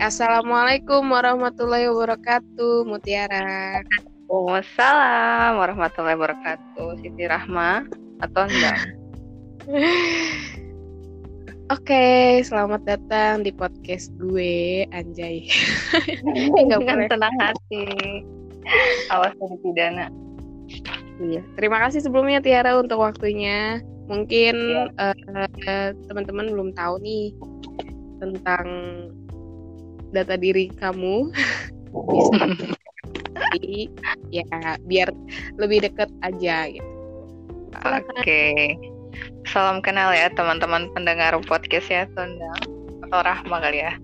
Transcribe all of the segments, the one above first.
assalamualaikum warahmatullahi wabarakatuh, Mutiara. Waalaikumsalam warahmatullahi wabarakatuh, Siti Rahma atau enggak? Oke, selamat datang di podcast gue, Anjay. Enggak Dengan tenang hati. Awas dari pidana. Iya. Terima kasih sebelumnya Tiara untuk waktunya. Mungkin ya. uh, teman-teman belum tahu nih tentang data diri kamu. Jadi ya biar lebih deket aja gitu. Oke. Okay. Salam kenal ya teman-teman pendengar podcast ya Tondang atau Rahma kali ya.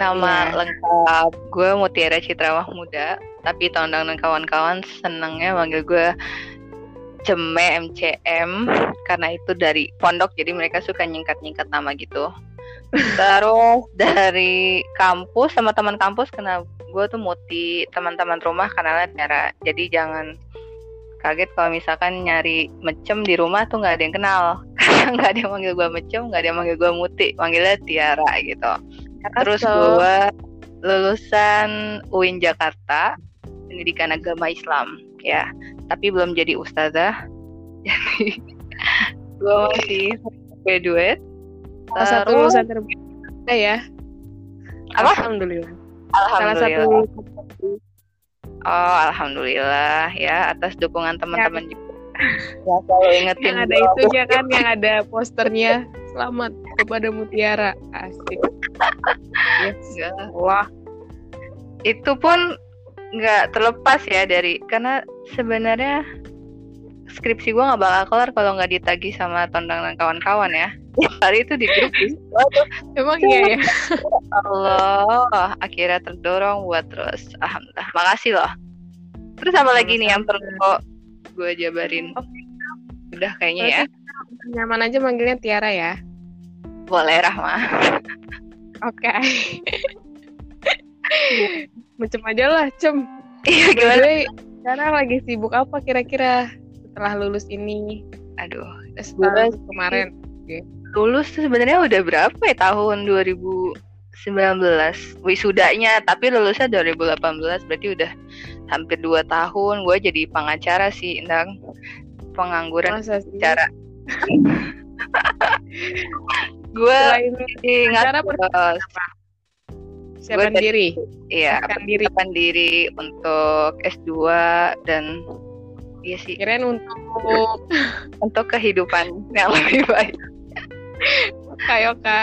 Nama yeah. lengkap gue Mutiara Citra Mahmuda, tapi Tondang dan kawan-kawan senangnya manggil gue Ceme MCM karena itu dari pondok jadi mereka suka nyingkat-nyingkat nama gitu. Terus dari kampus sama teman kampus kenal gue tuh Muti, teman-teman rumah kenalnya Tiara. Jadi jangan kaget kalau misalkan nyari mecem di rumah tuh nggak ada yang kenal. Nggak ada yang manggil gue mecem nggak ada yang manggil gue muti manggilnya Tiara gitu. Terus gue lulusan UIN Jakarta pendidikan agama Islam ya. Tapi belum jadi ustazah. Jadi gue masih graduate salah satu lulusan terbaik ya apa alhamdulillah alhamdulillah salah satu Oh, alhamdulillah ya atas dukungan teman-teman ya. juga. Ya selalu ingetin. Yang ada itu ya kan, yang ada posternya. Selamat kepada Mutiara. Asik. yes. Wah. Itu pun nggak terlepas ya dari karena sebenarnya skripsi gue nggak bakal kelar kalau nggak ditagi sama tondang dan kawan-kawan ya. Hari itu di grup emang iya ya? Allah akhirnya terdorong buat terus. Alhamdulillah. Makasih loh. Terus apa lagi nih yang perlu gue jabarin? Udah kayaknya ya. Nyaman aja manggilnya Tiara ya? Boleh Rahma. Oke. Okay. macam aja lah cem. Iya gimana? Sekarang lagi sibuk apa kira-kira setelah lulus ini? Aduh setelah kemarin. Okay lulus tuh sebenarnya udah berapa ya? Tahun 2019 wisudanya tapi lulusnya 2018 berarti udah hampir dua tahun. Gue jadi pengacara sih Endang. Pengangguran cara gue ingat siapkan diri? Iya siapkan diri. untuk S2 dan iya sih. Kirain untuk untuk kehidupan yang lebih baik. Oke oke.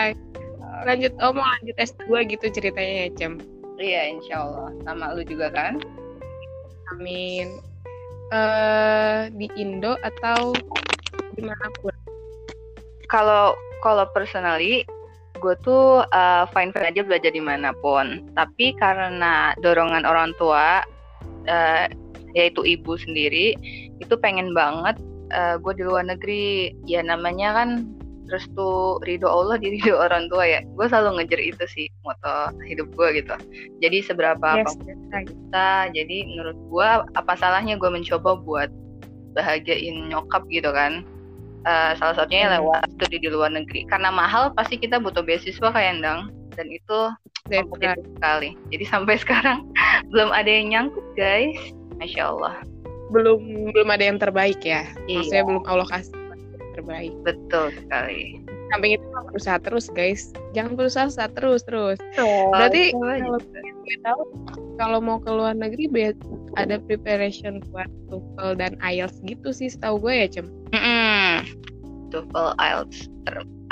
Lanjut oh mau lanjut S2 gitu ceritanya ya Cem? Iya insya Allah sama lu juga kan? Amin. Uh, di Indo atau di mana pun kalau kalau personally gue tuh uh, fine fine aja belajar di mana pun. Tapi karena dorongan orang tua uh, yaitu ibu sendiri itu pengen banget uh, gue di luar negeri. Ya namanya kan restu ridho Allah di ridho orang tua ya. Gue selalu ngejar itu sih moto hidup gue gitu. Jadi seberapa yes, apa kita jadi menurut gue apa salahnya gue mencoba buat bahagiain nyokap gitu kan? Uh, salah satunya hmm. lewat studi di luar negeri. Karena mahal pasti kita butuh beasiswa kayak endang? Dan itu kompetitif sekali. Jadi sampai sekarang belum ada yang nyangkut guys masya Allah belum belum ada yang terbaik ya iya. maksudnya belum Allah kasih terbaik. Betul sekali. Samping itu berusaha terus guys, jangan berusaha terus terus. Oh, Berarti kalau tahu kalau mau ke luar negeri ada preparation buat TOEFL dan IELTS gitu sih setahu gue ya cem. Mm -hmm. TOEFL IELTS,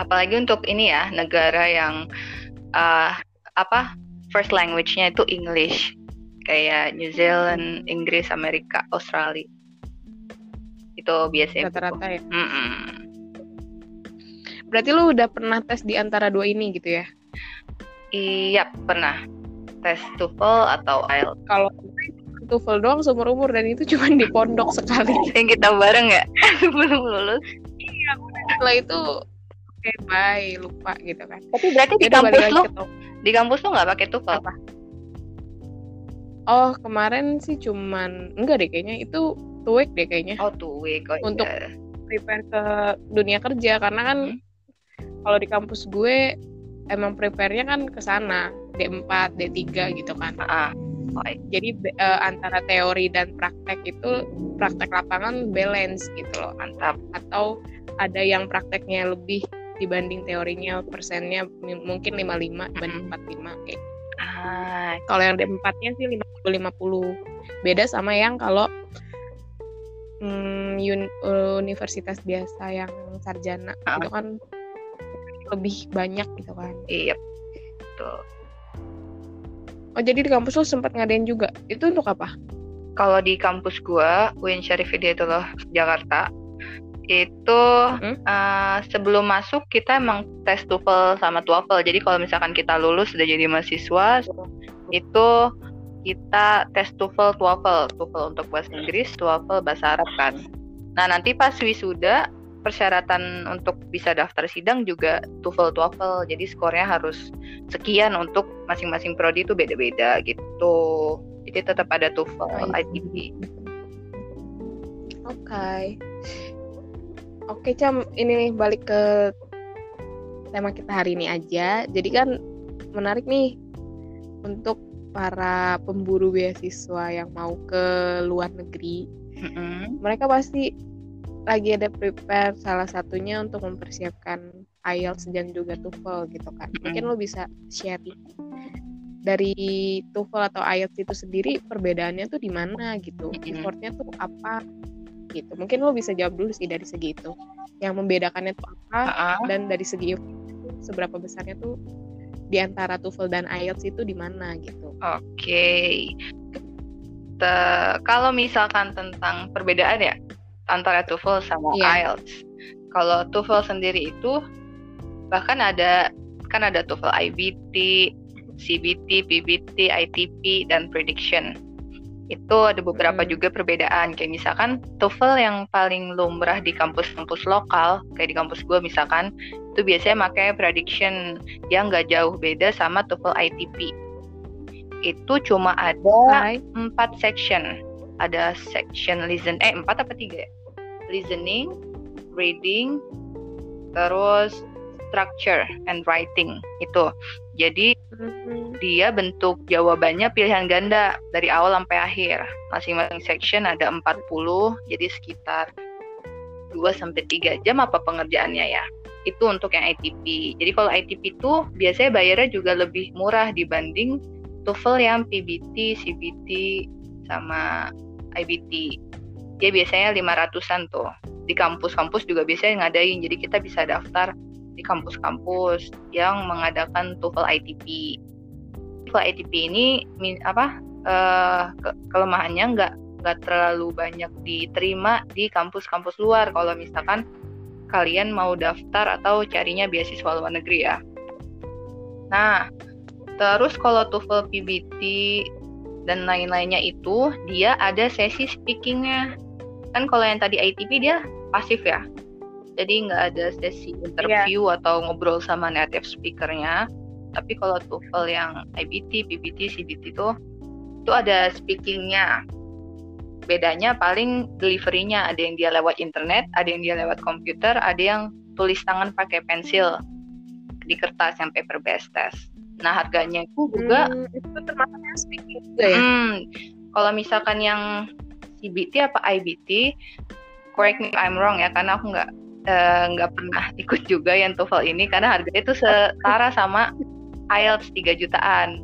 apalagi untuk ini ya negara yang uh, apa first language-nya itu English kayak New Zealand, Inggris, Amerika, Australia. Itu biasanya rata-rata ya? Mm -mm. berarti lu udah pernah tes di antara dua ini gitu ya? Iya pernah. Tes TOEFL atau IELTS kalau TOEFL doang seumur umur dan itu cuma di pondok sekali. Yang kita bareng ya? Belum lulus. Iya setelah itu oke okay, bye lupa gitu kan. Tapi berarti di kampus lu? di kampus lu nggak pakai TOEFL? Apa Oh kemarin sih cuman enggak deh kayaknya itu two week deh kayaknya. Oh two week. Oh, untuk iya. prepare ke dunia kerja karena kan hmm. kalau di kampus gue emang prepare-nya kan ke sana D4, D3 gitu kan. Uh, Jadi uh, antara teori dan praktek itu praktek lapangan balance gitu loh. Mantap. Atau ada yang prakteknya lebih dibanding teorinya persennya mungkin 55 dibanding 45 kayak. Ah. Kalau yang D4-nya sih 50 50. Beda sama yang kalau hmm, universitas biasa yang sarjana ah. itu kan lebih banyak gitu kan. Iya. Betul. Oh jadi di kampus lo sempat ngadain juga. Itu untuk apa? Kalau di kampus gua, UIN Syarif Hidayatullah Jakarta, itu hmm? uh, sebelum masuk kita emang tes TOEFL sama TOEFL. Jadi kalau misalkan kita lulus sudah jadi mahasiswa, itu kita tes TOEFL, TOEFL, TOEFL untuk bahasa Inggris, TOEFL bahasa Arab kan. Nah nanti pas wisuda persyaratan untuk bisa daftar sidang juga TOEFL, TOEFL. Jadi skornya harus sekian untuk masing-masing prodi itu beda-beda gitu. Jadi tetap ada TOEFL, ITB. Oke. Okay. Oke Cam, ini nih balik ke tema kita hari ini aja. Jadi kan menarik nih untuk para pemburu beasiswa yang mau ke luar negeri. Mm-hmm. Mereka pasti lagi ada prepare salah satunya untuk mempersiapkan IELTS dan juga TOEFL gitu kan. Mm-hmm. Mungkin lo bisa share dari TOEFL atau IELTS itu sendiri perbedaannya tuh di mana gitu. Mm-hmm. Effortnya tuh apa gitu mungkin lo bisa jawab dulu sih dari segi itu yang membedakannya tuh apa uh-uh. dan dari segi seberapa besarnya tuh di antara TOEFL dan IELTS itu di mana gitu oke okay. kalau misalkan tentang perbedaan ya antara TOEFL sama yeah. IELTS kalau TOEFL sendiri itu bahkan ada kan ada TOEFL IBT CBT, PBT, ITP, dan prediction itu ada beberapa hmm. juga perbedaan. Kayak misalkan TOEFL yang paling lumrah di kampus-kampus lokal kayak di kampus gue misalkan itu biasanya pakai prediction yang nggak jauh beda sama TOEFL ITP itu cuma ada empat section. Ada section listen eh empat apa tiga ya? listening reading terus structure and writing itu jadi mm-hmm. dia bentuk jawabannya pilihan ganda dari awal sampai akhir. Masing-masing section ada 40, jadi sekitar 2 sampai 3 jam apa pengerjaannya ya. Itu untuk yang ITP. Jadi kalau ITP itu biasanya bayarnya juga lebih murah dibanding TOEFL yang PBT, CBT sama IBT. Dia biasanya 500-an tuh. Di kampus-kampus juga biasanya ngadain. Jadi kita bisa daftar di kampus-kampus yang mengadakan TOEFL ITP. TOEFL ITP ini apa uh, ke kelemahannya nggak nggak terlalu banyak diterima di kampus-kampus luar kalau misalkan kalian mau daftar atau carinya beasiswa luar negeri ya. Nah, terus kalau TOEFL PBT dan lain-lainnya itu dia ada sesi speakingnya. Kan kalau yang tadi ITP dia pasif ya, jadi nggak ada sesi interview yeah. atau ngobrol sama native speakernya. Tapi kalau TOEFL yang IBT, PBT, CBT itu itu ada speakingnya. Bedanya paling deliverynya. Ada yang dia lewat internet ada yang dia lewat komputer ada yang tulis tangan pakai pensil di kertas yang paper based test. Nah harganya itu juga hmm, itu termasuk speaking juga ya? Hmm, kalau misalkan yang CBT apa IBT correct me if I'm wrong ya karena aku nggak nggak uh, pernah ikut juga yang TOEFL ini karena harganya itu setara sama IELTS 3 jutaan.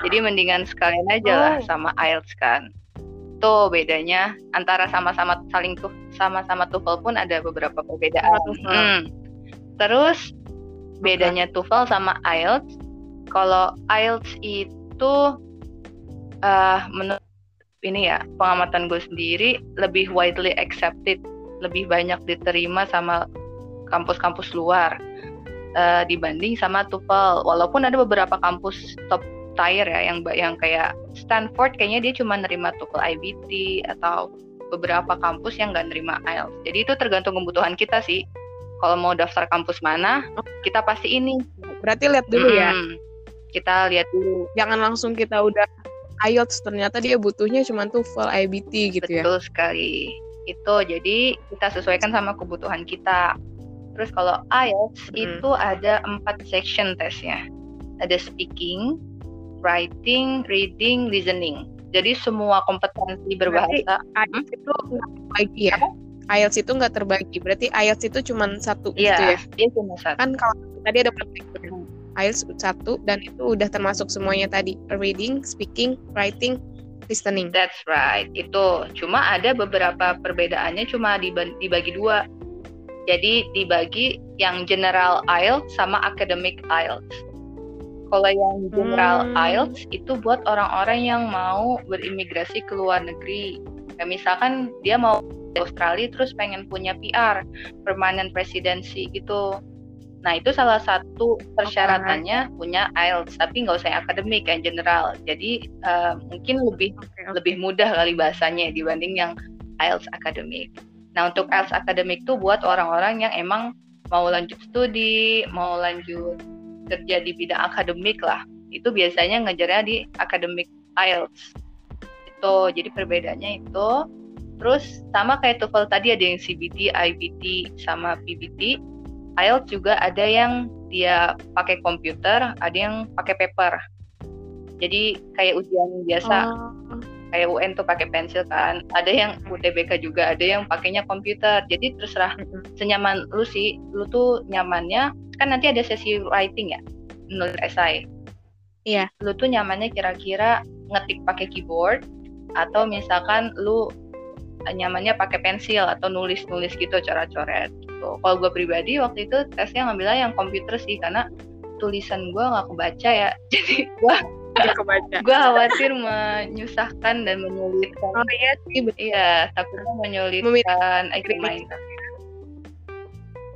Jadi mendingan sekalian aja lah oh. sama IELTS kan. Tuh bedanya antara sama-sama saling tuh sama-sama TOEFL pun ada beberapa perbedaan. Hmm. Terus bedanya okay. TOEFL sama IELTS, kalau IELTS itu uh, menurut ini ya pengamatan gue sendiri lebih widely accepted lebih banyak diterima sama kampus-kampus luar uh, dibanding sama TOEFL. Walaupun ada beberapa kampus top tier ya yang yang kayak Stanford kayaknya dia cuma nerima TOEFL IBT atau beberapa kampus yang nggak nerima IELTS. Jadi itu tergantung kebutuhan kita sih. Kalau mau daftar kampus mana, kita pasti ini. Berarti lihat dulu hmm, ya. Kita lihat dulu. Jangan langsung kita udah IELTS ternyata dia butuhnya cuma TOEFL IBT gitu Betul ya. Betul sekali itu jadi kita sesuaikan sama kebutuhan kita terus kalau IELTS hmm. itu ada empat section tesnya ada speaking writing, reading, listening. Jadi semua kompetensi berbahasa. IELTS hmm? itu nggak terbagi ya? IELTS itu nggak terbagi. Berarti IELTS itu cuma satu yeah, gitu ya? Iya, cuma satu. Kan kalau tadi ada hmm. IELTS satu dan itu udah termasuk semuanya tadi reading, speaking, writing, listening. That's right. Itu cuma ada beberapa perbedaannya cuma dibagi dua. Jadi dibagi yang general IELTS sama academic IELTS. Kalau yang general hmm. IELTS itu buat orang-orang yang mau berimigrasi ke luar negeri. Kayak misalkan dia mau ke Australia terus pengen punya PR, permanent residency gitu. Nah itu salah satu persyaratannya okay. punya IELTS, tapi nggak usah yang akademik, yang general. Jadi uh, mungkin lebih okay, okay. lebih mudah kali bahasanya dibanding yang IELTS akademik. Nah untuk IELTS akademik tuh buat orang-orang yang emang mau lanjut studi, mau lanjut kerja di bidang akademik lah itu biasanya ngejarnya di akademik IELTS itu jadi perbedaannya itu terus sama kayak TOEFL tadi ada yang CBT, IBT sama PBT IELTS juga ada yang dia pakai komputer ada yang pakai paper. Jadi kayak ujian biasa. Oh. kayak UN tuh pakai pensil kan. Ada yang UTBK juga ada yang pakainya komputer. Jadi terserah senyaman lu sih. Lu tuh nyamannya kan nanti ada sesi writing ya nulis esai. Iya. Lu tuh nyamannya kira-kira ngetik pakai keyboard atau misalkan lu nyamannya pakai pensil atau nulis-nulis gitu coret-coret gitu. Kalau gue pribadi waktu itu tesnya ngambilnya yang komputer sih karena tulisan gue nggak kebaca ya. Jadi gue gue khawatir menyusahkan dan menyulitkan. Oh iya sih, iya takutnya menyulitkan.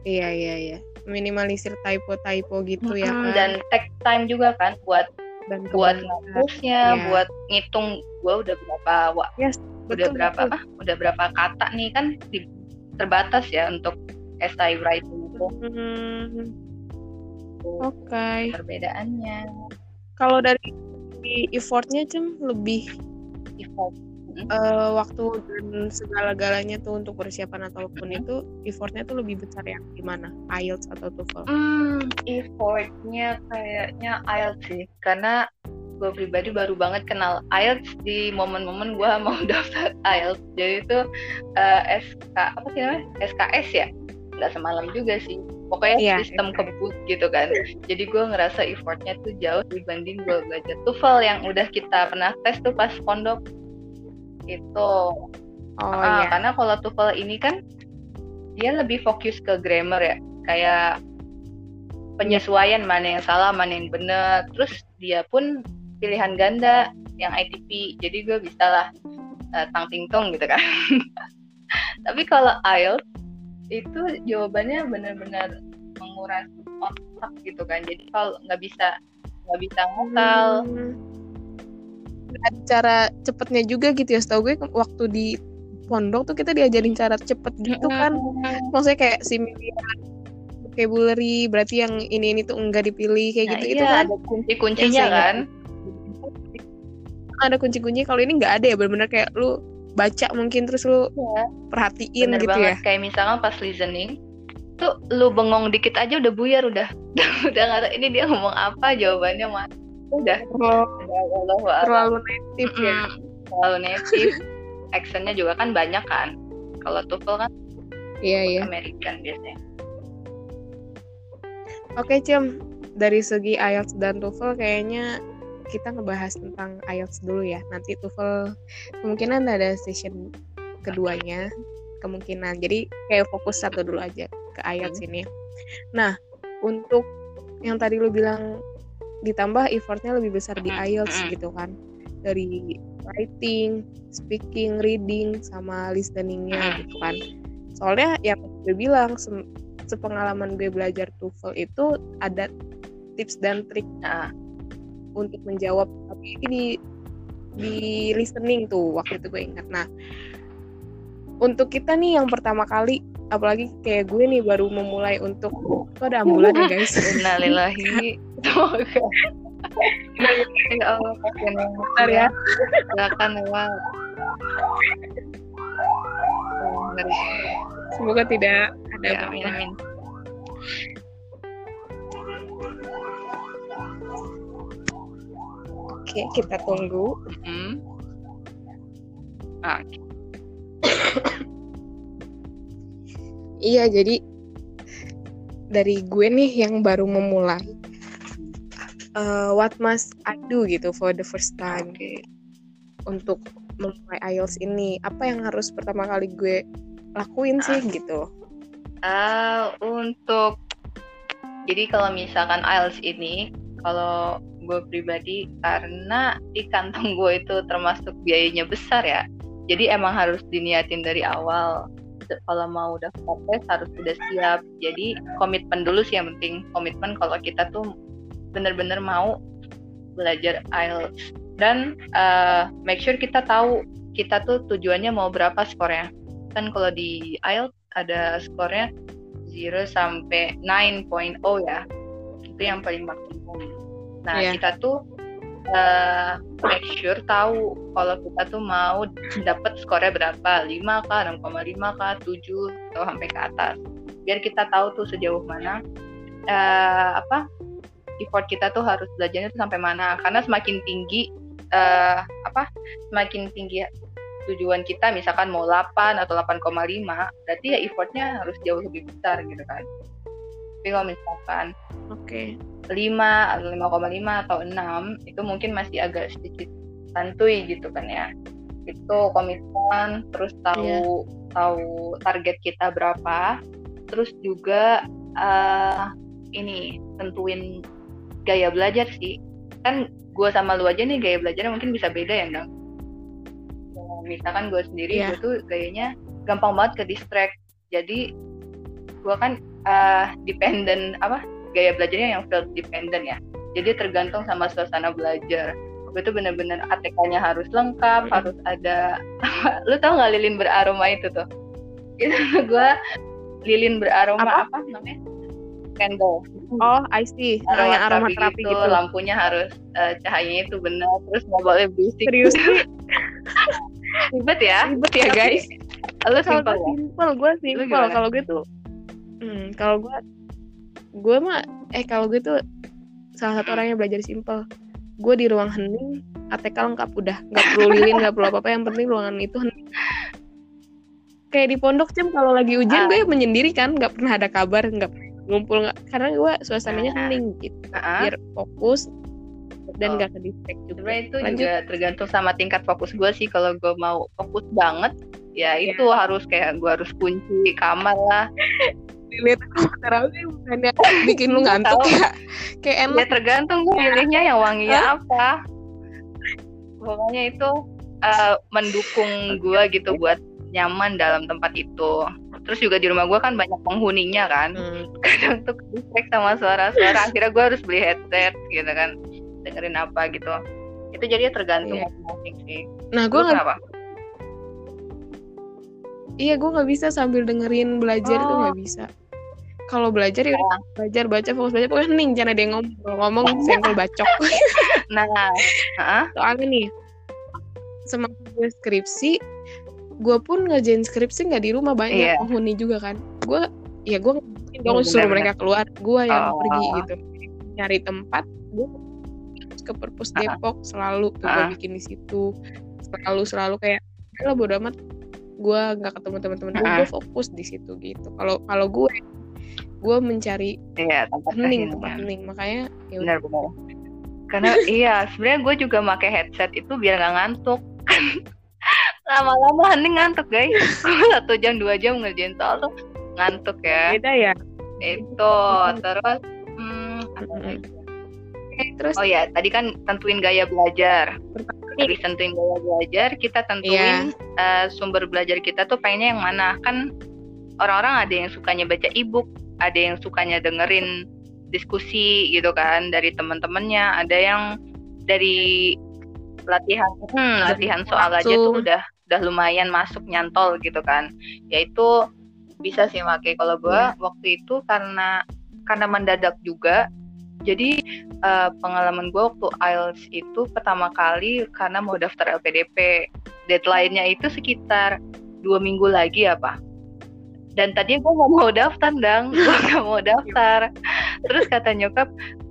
Iya iya iya minimalisir typo-typo gitu hmm, ya kan. Dan take time juga kan buat dan buat ngapusnya, ya. buat ngitung gue udah berapa wa, yes, udah betul, berapa betul. ah, udah berapa kata nih kan di, terbatas ya untuk essay writing itu. Hmm. Oke. Okay. Perbedaannya. Kalau dari effortnya cem lebih effort uh, waktu dan segala-galanya tuh untuk persiapan ataupun mm-hmm. itu effortnya tuh lebih besar yang gimana IELTS atau TOEFL? Hmm, effortnya kayaknya IELTS sih karena gue pribadi baru banget kenal IELTS di momen-momen gue mau daftar IELTS jadi itu uh, eh, SK apa sih namanya SKS ya nggak semalam juga sih. Pokoknya yeah, sistem yeah. kebut gitu kan. Jadi gue ngerasa effortnya tuh jauh dibanding gue belajar TOEFL yang udah kita pernah tes tuh pas pondok. Itu oh, uh, iya. karena kalau TOEFL ini kan dia lebih fokus ke grammar ya. Kayak penyesuaian mana yang salah mana yang benar. Terus dia pun pilihan ganda yang ITP jadi gue bisa lah uh, tang ting tong gitu kan. Tapi kalau IELTS itu jawabannya benar-benar menguras otak gitu kan. Jadi kalau nggak bisa nggak bisa ngakal hmm. Ada cara cepetnya juga gitu ya. Setahu gue waktu di pondok tuh kita diajarin cara cepet gitu kan. Maksudnya kayak similiar vocabulary berarti yang ini ini tuh enggak dipilih kayak gitu nah, itu kan. ada kunci-kuncinya kan. Ada kunci-kunci kalau ini nggak ada ya. Benar-benar kayak lu baca mungkin terus lu ya. perhatiin Bener gitu banget. ya? Kayak misalnya pas listening tuh lu bengong dikit aja udah buyar udah. Udah nggak tahu ini dia ngomong apa jawabannya mah. Udah. Oh, terlalu native mm -hmm. ya terlalu native. Actionnya juga kan banyak kan. Kalau TOEFL kan iya iya. American biasanya. Oke Cem. Dari segi IELTS dan TOEFL kayaknya kita ngebahas tentang IELTS dulu ya. Nanti TOEFL kemungkinan ada session keduanya kemungkinan. Jadi kayak fokus satu dulu aja ke IELTS hmm. ini. Nah untuk yang tadi lu bilang ditambah effortnya lebih besar di IELTS gitu kan. Dari writing, speaking, reading sama listeningnya gitu kan. Soalnya yang gue bilang se sepengalaman gue belajar TOEFL itu ada tips dan trik nah, untuk menjawab tapi ini di listening tuh waktu itu gue ingat. Nah untuk kita nih yang pertama kali apalagi kayak gue nih baru memulai untuk kok ada ambulan ya guys. Innalillahi. Semoga ya Allah kasihan bentar ya. Silakan lewat semoga tidak ada ya, amin amin Oke, kita tunggu. Hmm. Oke. Iya, jadi dari gue nih yang baru memulai uh, what must I do gitu for the first time Oke. untuk memulai IELTS ini apa yang harus pertama kali gue lakuin sih gitu Ah, untuk jadi kalau misalkan IELTS ini kalau gue pribadi karena di kantong gue itu termasuk biayanya besar ya. Jadi emang harus diniatin dari awal. Kalau mau daftar tes harus sudah siap. Jadi komitmen dulu sih yang penting. Komitmen kalau kita tuh bener-bener mau belajar IELTS dan uh, make sure kita tahu kita tuh tujuannya mau berapa skornya. Kan kalau di IELTS ada skornya 0 sampai 9.0 ya. Itu yang paling maksimum. Nah, Iya. kita tuh uh, make sure tahu kalau kita tuh mau dapat skornya berapa, 5 kah, 6,5 kah, 7 atau sampai ke atas. Biar kita tahu tuh sejauh mana uh, apa effort kita tuh harus belajarnya tuh sampai mana. Karena semakin tinggi uh, apa semakin tinggi tujuan kita misalkan mau 8 atau 8,5 berarti ya effortnya harus jauh lebih besar gitu kan tapi kalau misalkan oke. 5 atau 5,5 atau 6 itu mungkin masih agak sedikit santuy gitu kan ya. Itu komitmen terus tahu tahu target kita berapa. Terus juga uh, ini tentuin gaya belajar sih. Kan gue sama lu aja nih gaya belajarnya mungkin bisa beda ya dong misalkan gue sendiri Iya. gue tuh gayanya gampang banget ke distract. Jadi gue kan uh, dependent apa gaya belajarnya yang self dependent ya. Jadi tergantung sama suasana belajar. Gue tuh bener-bener ATK-nya harus lengkap Mm. harus ada lu tau nggak lilin beraroma itu tuh? Itu gue lilin beraroma apa, namanya? Candle. Oh I see. Ah, yang aroma terapi gitu, lampunya harus uh, cahayanya itu benar terus nggak boleh berisik. Serius? Sih ribet ya? Ribet ya guys. lu kalau simpel gue gimana? kalau gue tuh hmm, kalau gue gue mah eh kalau gue tuh salah satu orang yang belajar simple gue di ruang hening ATK lengkap udah nggak perlu lilin nggak perlu apa apa yang penting ruangan itu hening kayak di pondok cem kalau lagi ujian Ah. gue menyendiri kan nggak pernah ada kabar nggak ngumpul nggak karena gue suasananya Ah. hening gitu Heeh. biar fokus dan Betul. nggak ke distract juga Sebenarnya itu Lanjut. juga tergantung sama tingkat fokus gue sih. Kalau gue mau fokus banget, ya Iya. itu harus kayak gue harus kunci kamar lah. dilihat terawih bukannya bikin lu ngantuk Tahu. ya kayak enak Ya tergantung gue pilihnya yang wanginya apa. Pokoknya itu eh, mendukung gue gitu buat nyaman dalam tempat itu. Terus juga di rumah gue kan banyak penghuninya kan. Hmm. kadang tuh distract sama suara-suara akhirnya gue harus beli headset gitu kan dengerin apa gitu itu jadinya tergantung Iya. masing-masing sih nah gue nggak iya gue nggak bisa sambil dengerin belajar itu Oh. nggak bisa kalau belajar ya udah belajar baca fokus belajar pokoknya hening jangan ada yang ngomong Kalau ngomong senggol bacok nah soalnya nih semakin gue skripsi gue pun ngerjain skripsi nggak di rumah banyak Iya. penghuni juga kan gue ya gue nggak dong Bener, suruh bener. mereka keluar gue yang Oh. pergi gitu nyari tempat gue ke perpus Ah. Depok selalu tuh gue Ah. bikin di situ selalu selalu kayak lo bodo amat gue nggak ketemu teman-teman gue Ah. gue fokus di situ gitu kalau kalau gue gue mencari iya tempat hening tempat hening makanya ya benar benar. Karena iya sebenarnya gue juga pakai headset itu biar nggak ngantuk. Lama-lama hening ngantuk guys. Satu jam dua jam ngerjain soal tuh ngantuk ya. Beda ya? Itu terus hmm, apa Mm-mm. lagi? terus? Oh ya, tadi kan tentuin gaya belajar. Habis tentuin gaya belajar, kita tentuin eh, sumber belajar kita tuh pengennya yang mana. Kan orang-orang ada yang sukanya baca e-book, ada yang sukanya dengerin diskusi gitu kan dari teman-temannya, ada yang dari latihan hmm, latihan soal aja tuh udah udah lumayan masuk nyantol gitu kan. Yaitu bisa sih make kalau gua waktu itu karena karena mendadak juga. Jadi eh, pengalaman gue waktu IELTS itu pertama kali karena mau daftar LPDP deadline-nya itu sekitar dua minggu lagi apa dan tadinya gue nggak mau daftar dang. Gue nggak mau daftar. Terus kata nyokap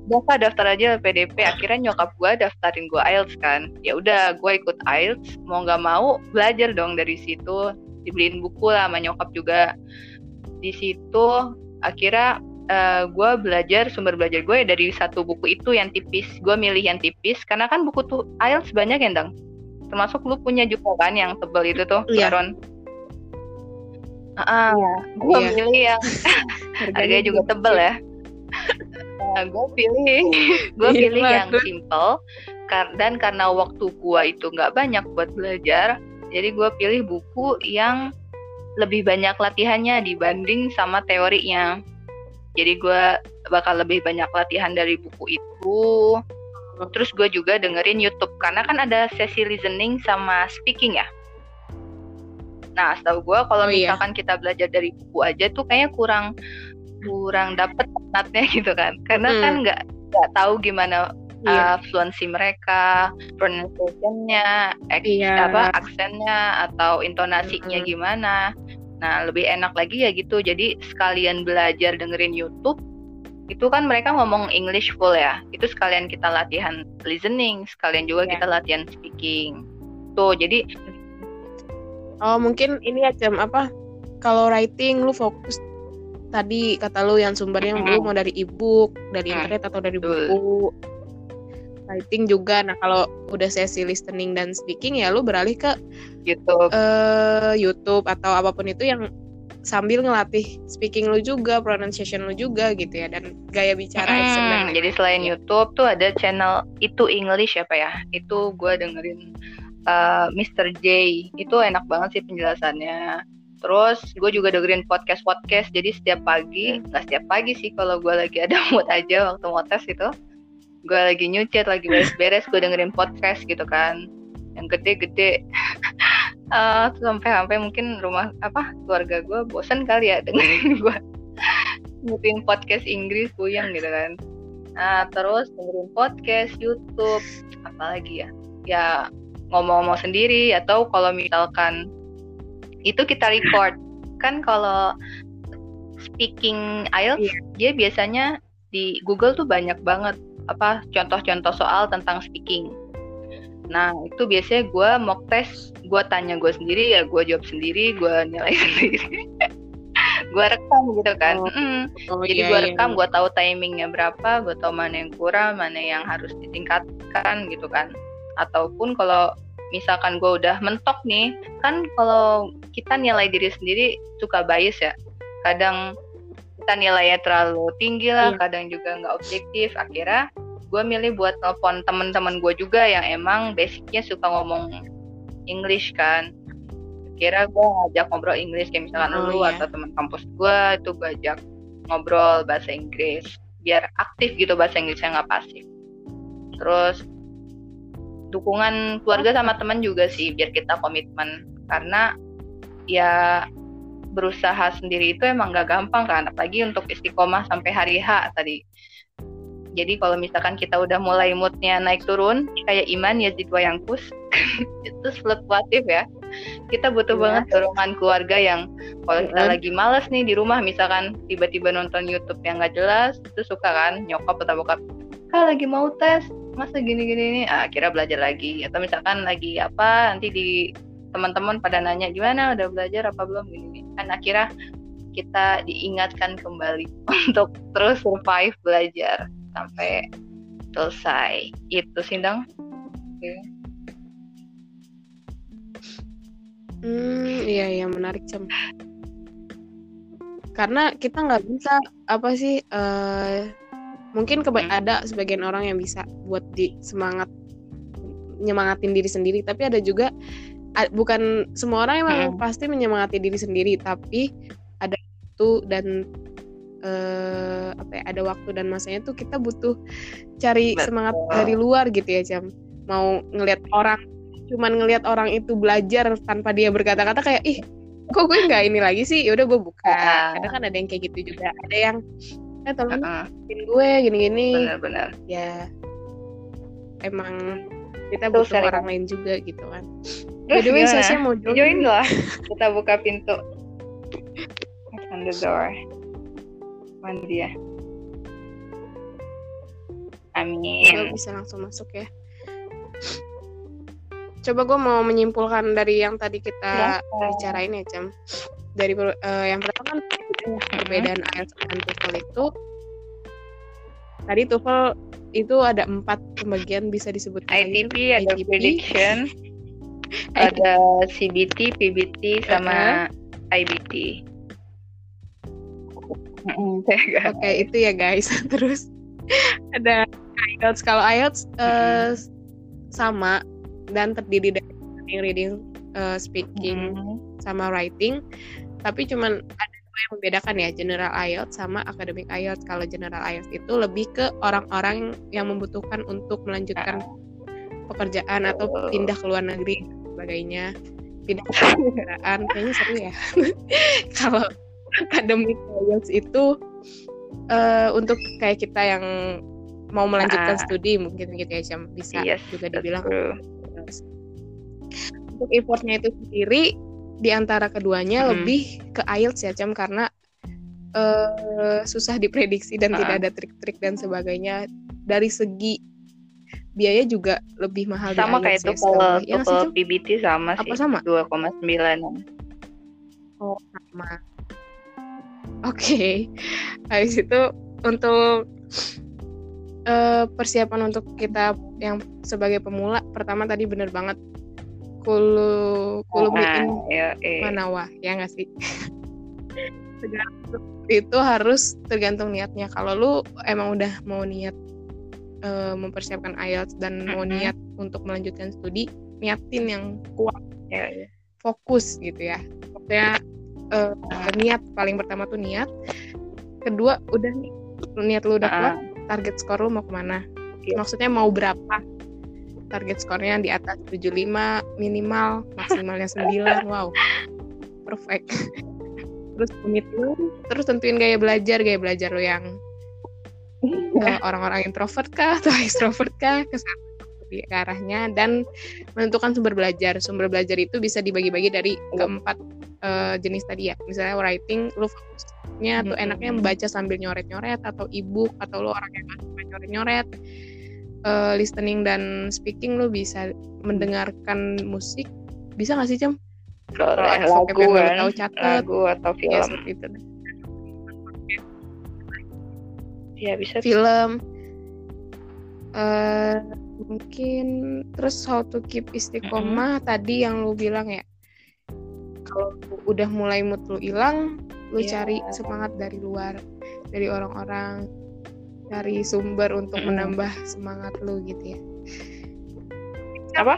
daftar daftar aja PDP akhirnya nyokap gue daftarin gue IELTS kan. Ya udah gue ikut IELTS. Mau nggak mau belajar dong dari situ. Dibeliin buku lah sama nyokap juga. Di situ akhirnya uh, eh, gue belajar sumber belajar gue ya dari satu buku itu yang tipis. Gue milih yang tipis karena kan buku tuh IELTS banyak ya dong termasuk lu punya juga kan yang tebel itu tuh yeah. Aaron Uh, yeah. gue yeah. milih yang harganya juga tebel ya. Nah, gue pilih. Gue iya, pilih yang simple dan karena waktu gue itu nggak banyak buat belajar jadi gue pilih buku yang lebih banyak latihannya dibanding sama teorinya. Jadi gue bakal lebih banyak latihan dari buku itu. Terus gue juga dengerin YouTube karena kan ada sesi listening sama speaking ya nah setahu gue kalau oh, iya. misalkan iya. kita belajar dari buku aja tuh kayaknya kurang kurang dapet natnya gitu kan karena hmm. kan nggak nggak tahu gimana yeah. uh, fluency mereka pronunciationnya yeah. apa aksennya atau intonasinya hmm. gimana nah lebih enak lagi ya gitu jadi sekalian belajar dengerin YouTube itu kan mereka ngomong English full ya itu sekalian kita latihan listening sekalian juga yeah. kita latihan speaking tuh jadi oh mungkin ini ya jam apa kalau writing lu fokus tadi kata lu yang sumbernya mm-hmm. lu mau dari ebook, dari internet atau dari buku. Writing juga. Nah, kalau udah sesi listening dan speaking ya lu beralih ke YouTube. Uh, YouTube atau apa pun itu yang sambil ngelatih speaking lu juga, pronunciation lu juga gitu ya dan gaya bicara hmm, accent Jadi selain ya. YouTube tuh ada channel itu English apa ya? Itu gue dengerin uh, eh, Mr. J. Itu enak banget sih penjelasannya Terus gue juga dengerin podcast-podcast. Jadi setiap pagi, hmm. nggak setiap pagi sih kalau gue lagi ada mood aja waktu mau tes itu. Gue lagi nyucet, lagi beres-beres, gue dengerin podcast gitu kan. Yang gede-gede. uh, sampai-sampai mungkin rumah apa keluarga gue bosan kali ya dengerin gue ngupin podcast Inggris puyeng gitu kan. Nah, terus dengerin podcast, YouTube, apalagi ya? Ya ngomong-ngomong sendiri atau kalau misalkan itu kita record kan kalau speaking IELTS yeah. dia biasanya di Google tuh banyak banget apa contoh-contoh soal tentang speaking. Nah itu biasanya gue mock test, gue tanya gue sendiri ya gue jawab sendiri, gue nilai sendiri. gue rekam gitu kan. Oh. Mm. Oh, Jadi iya, gue iya, rekam, iya. gue tahu timingnya berapa, gue tahu mana yang kurang, mana yang harus ditingkatkan gitu kan. Ataupun kalau misalkan gue udah mentok nih kan kalau kita nilai diri sendiri suka bias ya. Kadang kita nilainya terlalu tinggi lah hmm. kadang juga nggak objektif. Akhirnya gue milih buat telepon teman-teman gue juga yang emang basicnya suka ngomong English kan. Kira gue ngajak ngobrol Inggris kayak misalkan oh, lu iya. atau teman kampus gue itu gue ajak ngobrol bahasa Inggris. Biar aktif gitu bahasa Inggrisnya nggak pasif. Terus dukungan keluarga sama teman juga sih biar kita komitmen. Karena ya berusaha sendiri itu emang gak gampang kan apalagi untuk istiqomah sampai hari H tadi. Jadi kalau misalkan kita udah mulai moodnya naik turun kayak iman ya Zidwa yang kus itu fluktuatif ya. Kita butuh ya. banget dorongan keluarga yang kalau kita mm. lagi males nih di rumah misalkan tiba-tiba nonton YouTube yang gak jelas itu suka kan nyokap atau bokap kak lagi mau tes masa gini-gini nih ah, akhirnya belajar lagi. Atau misalkan lagi apa nanti di teman-teman pada nanya gimana udah belajar apa belum? Gini, -gini. kan akhirnya kita diingatkan kembali untuk terus survive belajar sampai selesai. Itu sih dong. Okay. hmm iya iya menarik cem. Karena kita nggak bisa apa sih uh, mungkin keba hmm. ada sebagian orang yang bisa buat di semangat nyemangatin diri sendiri tapi ada juga bukan semua orang emang hmm. pasti menyemangati diri sendiri tapi ada waktu dan uh, apa ya ada waktu dan masanya tuh kita butuh cari Betul. semangat dari luar gitu ya jam mau ngelihat orang cuman ngelihat orang itu belajar tanpa dia berkata-kata kayak ih kok gue nggak ini lagi sih yaudah gue buka uh. kadang kan ada yang kayak gitu juga ada yang eh tolong uh -uh. gue gini-gini benar-benar ya emang kita butuh Tuh, orang lain juga gitu kan By the way, Sasha mau join. Join lah. Kita buka pintu. Open the door. Mana dia? Amin. bisa langsung masuk ya. Coba gue mau menyimpulkan dari yang tadi kita ya, bicarain ya, Cem. Dari uh, yang pertama kan perbedaan IELTS dan TOEFL itu tadi TOEFL itu ada empat pembagian bisa disebut ITP ada ITP. prediction ada CBT, PBT sama uh -huh. IBT. Oke okay, itu ya guys. Terus ada IELTS. Kalau IELTS uh, sama dan terdiri dari reading, reading uh, speaking, mm. sama writing. Tapi cuman ada dua yang membedakan ya, general IELTS sama academic IELTS. Kalau general IELTS itu lebih ke orang-orang yang membutuhkan untuk melanjutkan pekerjaan atau pindah ke luar negeri sebagainya. Pindah ke negaraan kayaknya seru ya. Kalau academic IELTS itu uh, untuk kayak kita yang mau melanjutkan ah. studi mungkin gitu ya jam bisa yes, juga dibilang untuk effortnya itu sendiri di antara keduanya hmm. lebih ke IELTS ya jam karena uh, susah diprediksi dan uh. tidak ada trik-trik dan sebagainya dari segi biaya juga lebih mahal sama kayak itu kalau ya, PBT sama Apa sih sama 2,9 oh sama Oke, okay. habis itu untuk uh, persiapan untuk kita yang sebagai pemula, pertama tadi bener banget kulu kulu ah, iya, iya. manawa ya nggak sih? itu harus tergantung niatnya. Kalau lu emang udah mau niat uh, mempersiapkan IELTS dan mau niat untuk melanjutkan studi, niatin yang kuat, ya, ya. fokus gitu ya. Maksudnya uh, niat paling pertama tuh niat kedua udah nih niat lu udah kuat target skor lu mau ke mana yeah. maksudnya mau berapa target skornya di atas 75 minimal maksimalnya 9 wow perfect terus komitmen terus tentuin gaya belajar gaya belajar lu yang uh, orang-orang introvert kah atau extrovert kah ke arahnya dan menentukan sumber belajar. Sumber belajar itu bisa dibagi-bagi dari keempat uh, jenis tadi ya. Misalnya writing, lu fokusnya tuh enaknya membaca sambil nyoret-nyoret atau ebook atau lu orang yang nyoret-nyoret. Uh, listening dan speaking lu bisa mendengarkan musik. Bisa gak sih, Cem? Kalau lagu kan, tahu catat, lagu atau film. Ya, gitu. Ya, bisa. Film. Uh, mungkin terus how to keep istiqomah mm-hmm. tadi yang lu bilang ya kalau udah mulai mood lu hilang lu yeah. cari semangat dari luar dari orang-orang cari sumber untuk mm-hmm. menambah semangat lu gitu ya. Apa?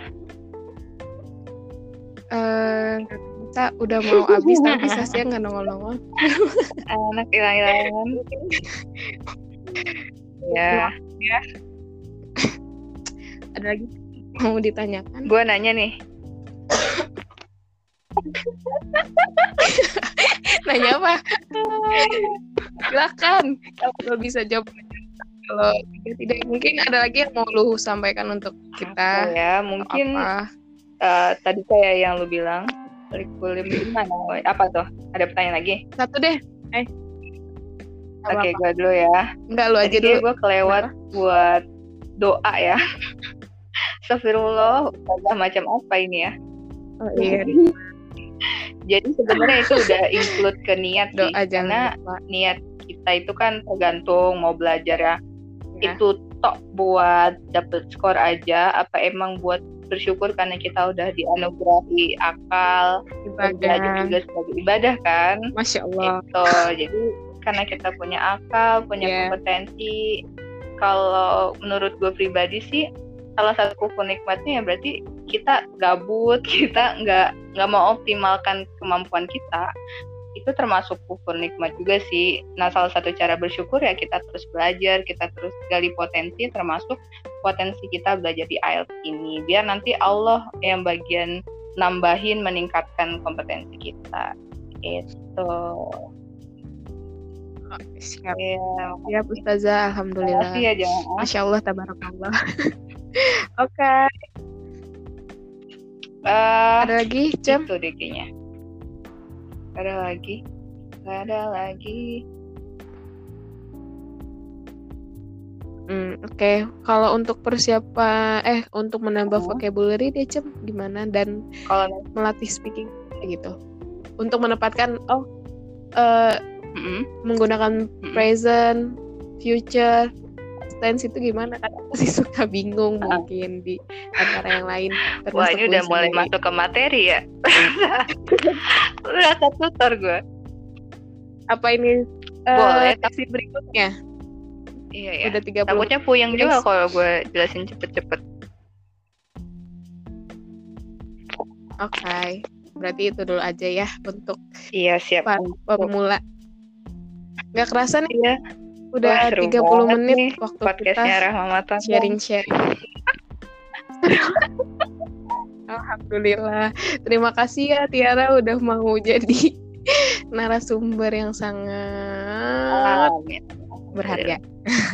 Uh, kita udah mau habis tapi sasnya nggak nongol-nongol. Anak hilang-hilangan. Ya. Ya. Ada lagi mau ditanyakan? Gue nanya nih. Nanya apa? Silakan. Kalau bisa jawab kalau tidak tidak. Mungkin ada lagi yang mau lu sampaikan untuk kita? Apa ya mungkin apa? Uh, tadi kayak yang lu bilang kurikulum gimana? Apa tuh? Ada pertanyaan lagi? Satu deh. Eh. Oke okay, gue dulu ya. Enggak lu aja dulu. gue kelewat Kenapa? buat doa ya. Astagfirullah, udah macam apa ini ya? Oh iya. Jadi sebenarnya itu udah include ke niat sih, Doa karena niat kita itu kan tergantung mau belajar ya. Ya. Itu tok buat dapet skor aja, apa emang buat bersyukur karena kita udah dianugerahi akal, ibadah juga sebagai ibadah kan? Masya Allah. Itu jadi karena kita punya akal, punya yeah. kompetensi. Kalau menurut gue pribadi sih salah satu kufur nikmatnya ya berarti kita gabut kita nggak nggak mau optimalkan kemampuan kita itu termasuk kufur nikmat juga sih. Nah, salah satu cara bersyukur ya kita terus belajar, kita terus gali potensi, termasuk potensi kita belajar di IELTS ini. Biar nanti Allah yang bagian nambahin, meningkatkan kompetensi kita. Itu. Siap. Ya, ya Ustazah. Alhamdulillah. Makasih ya, jangan. Masya Allah, tabarakallah. Oke. Okay. Uh, eh, ada lagi, Cem? Itu deh kayaknya. Ada lagi. Gak ada lagi. Hmm, Oke, okay. kalau untuk persiapan eh untuk menambah Hmm. vocabulary dia cem gimana dan Kalau melatih speaking gitu. Untuk menempatkan oh eh Mm-mm. menggunakan Mm-mm. present, future, tense itu gimana? Kan aku sih suka bingung Ah. mungkin di antara yang lain. Wah termasuk ini udah mulai sendiri. masuk ke materi ya. udah tutor gue. Apa ini? eh, Boleh. taksi berikutnya. Iya ya. Udah 30 Takutnya puyeng juga Yes. kalau gue jelasin cepet-cepet. Oke. Berarti itu dulu aja ya untuk Iya siap. pemula. Gak kerasa nih Iya. Udah Wah, seru 30 banget menit nih waktu Podcastnya kita sharing-sharing. Alhamdulillah. Terima kasih ya Tiara udah mau jadi narasumber yang sangat Amin. berharga.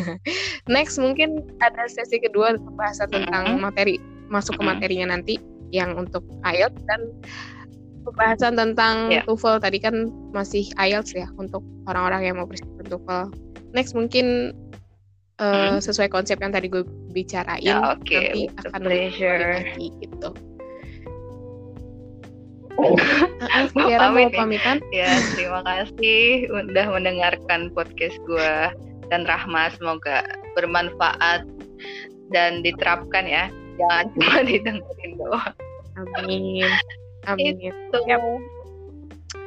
Next mungkin ada sesi kedua pembahasan tentang materi masuk ke materinya nanti yang untuk IELTS dan pembahasan tentang Ya. TOEFL tadi kan masih IELTS ya untuk orang-orang yang mau persiapan TOEFL. Next mungkin eh, sesuai konsep yang tadi gue bicarain Ya, oke. nanti With the akan pleasure. lagi gitu. Mau Tiara mau nih. pamitan? Ya, terima kasih udah mendengarkan podcast gue dan Rahma semoga bermanfaat dan diterapkan ya. Jangan cuma didengerin doang. Amin. Amin. Itu. Yap.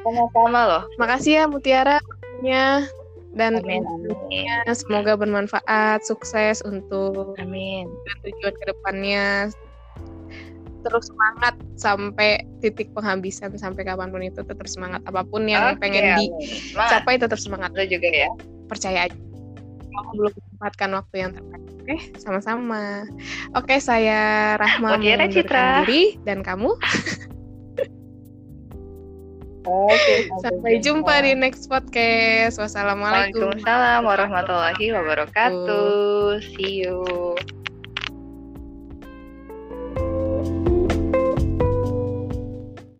Sama-sama loh. Makasih ya Mutiara waktunya dan Amin. Amin. Semoga bermanfaat, sukses untuk Amin. tujuan ke depannya. Terus semangat sampai titik penghabisan sampai kapan pun itu tetap semangat apa pun yang Oke, pengen amin. Dicapai tetap semangat Lu juga ya. percaya aja. Kamu belum menyempatkan waktu yang terbaik. Oke, sama-sama. Oke, saya Rahma Citra. diri dan kamu Oke. sampai jumpa di next podcast. Wassalamualaikum. Waalaikumsalam warahmatullahi wabarakatuh. See you.